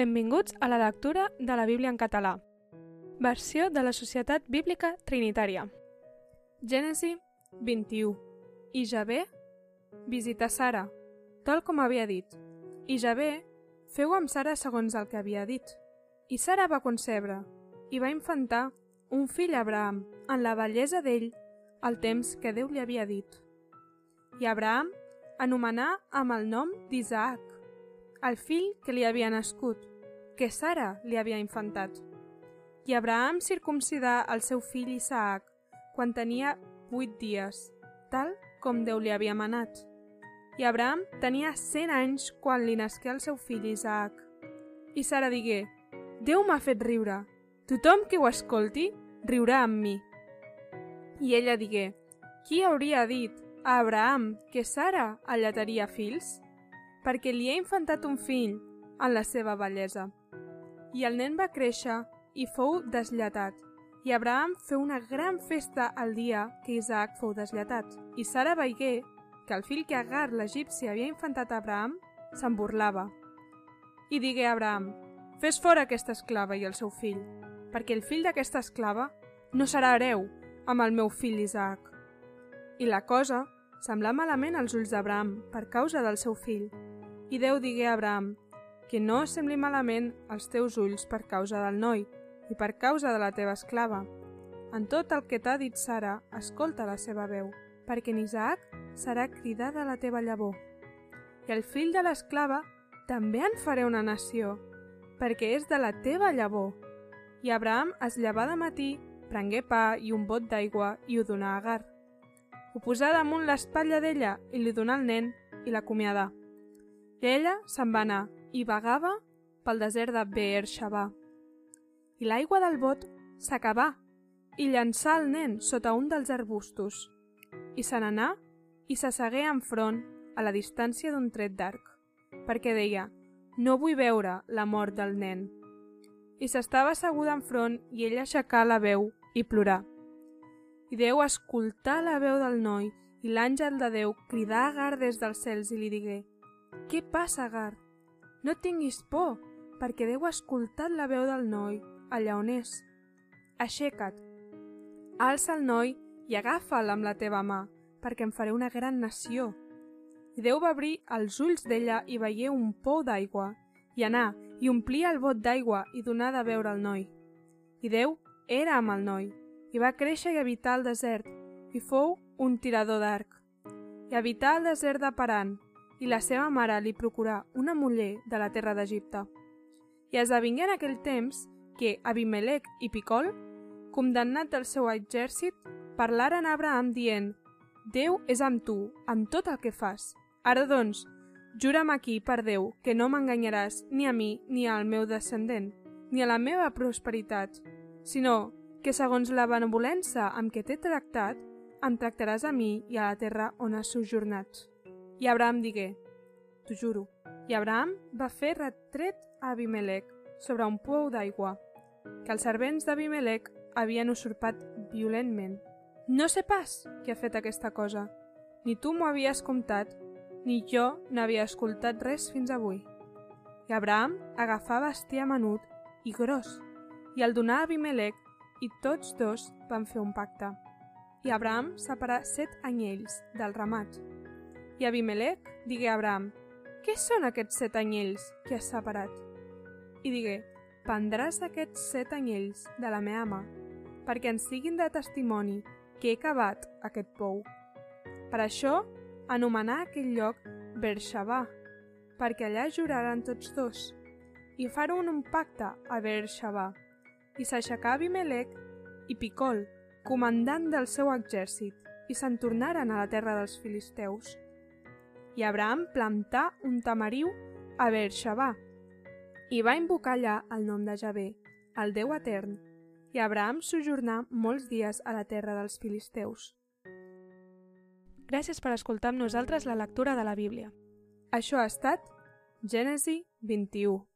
Benvinguts a la lectura de la Bíblia en català. Versió de la Societat Bíblica Trinitària. Gènesi 21. I Javé visita Sara, tal com havia dit. I Javé feu amb Sara segons el que havia dit. I Sara va concebre i va infantar un fill Abraham en la bellesa d'ell el temps que Déu li havia dit. I Abraham anomenà amb el nom d'Isaac, el fill que li havia nascut, que Sara li havia infantat. I Abraham circumcidà el seu fill Isaac quan tenia vuit dies, tal com Déu li havia manat. I Abraham tenia cent anys quan li nasqué el seu fill Isaac. I Sara digué, Déu m'ha fet riure. Tothom que ho escolti riurà amb mi. I ella digué, qui hauria dit a Abraham que Sara allataria fills? Perquè li ha infantat un fill en la seva bellesa. I el nen va créixer i fou deslatat. I Abraham feu una gran festa el dia que Isaac fou deslatat. I Sara veigué que el fill que Agar l'egipci havia infantat Abraham se'n burlava. I digué Abraham, fes fora aquesta esclava i el seu fill, perquè el fill d'aquesta esclava no serà hereu amb el meu fill Isaac. I la cosa semblà malament als ulls d'Abraham per causa del seu fill. I Déu digué a Abraham, que no sembli malament als teus ulls per causa del noi i per causa de la teva esclava. En tot el que t'ha dit Sara, escolta la seva veu, perquè en Isaac serà cridada la teva llavor. I el fill de l'esclava també en faré una nació, perquè és de la teva llavor. I Abraham es llevà de matí, prengué pa i un bot d'aigua i ho donà a Agar. Ho posà damunt l'espatlla d'ella i li donà el nen i l'acomiadà. I ella se'n va anar i vagava pel desert de Beer Shabà. I l'aigua del bot s'acabà i llançà el nen sota un dels arbustos. I se n'anà i s'assegué enfront a la distància d'un tret d'arc, perquè deia, no vull veure la mort del nen. I s'estava asseguda enfront i ella aixecà la veu i plorà. I Déu escoltà la veu del noi i l'àngel de Déu cridà a Agar des dels cels i li digué «Què passa, Agar? No tinguis por, perquè Déu ha escoltat la veu del noi allà on és. Aixeca't, alça el noi i agafa'l amb la teva mà, perquè em faré una gran nació. I Déu va obrir els ulls d'ella i veié un pou d'aigua, i anà i omplia el bot d'aigua i donà de beure al noi. I Déu era amb el noi, i va créixer i habitar al desert, i fou un tirador d'arc. I habità al desert de Paran, i la seva mare li procurà una muller de la terra d'Egipte. I esdevingué en aquell temps que Abimelec i Picol, condemnat del seu exèrcit, parlaren a Abraham dient Déu és amb tu, amb tot el que fas. Ara, doncs, jura'm aquí per Déu que no m'enganyaràs ni a mi ni al meu descendent, ni a la meva prosperitat, sinó que segons la benevolència amb què t'he tractat, em tractaràs a mi i a la terra on has sojornat. I Abraham digué, t'ho juro. I Abraham va fer retret a Abimelec sobre un pou d'aigua, que els servents d'Abimelec havien usurpat violentment. No sé pas qui ha fet aquesta cosa. Ni tu m'ho havies comptat, ni jo n'havia escoltat res fins avui. I Abraham agafà bestiar menut i gros, i el donà a Abimelec, i tots dos van fer un pacte. I Abraham separà set anyells del ramat. I Abimelec digué a Abraham, què són aquests set anyells que has separat? I digué, prendràs aquests set anyells de la meva mà, perquè ens siguin de testimoni que he cavat aquest pou. Per això anomenà aquell lloc Bershabà, perquè allà juraran tots dos, i faran un pacte a Bershabà. I s'aixecà Abimelec i Picol, comandant del seu exèrcit, i se'n tornaren a la terra dels filisteus. I Abraham plantà un tamariu a Bershabà, i va invocar allà el nom de Javé, el Déu etern, i Abraham sojornà molts dies a la terra dels filisteus. Gràcies per escoltar amb nosaltres la lectura de la Bíblia. Això ha estat Gènesi 21.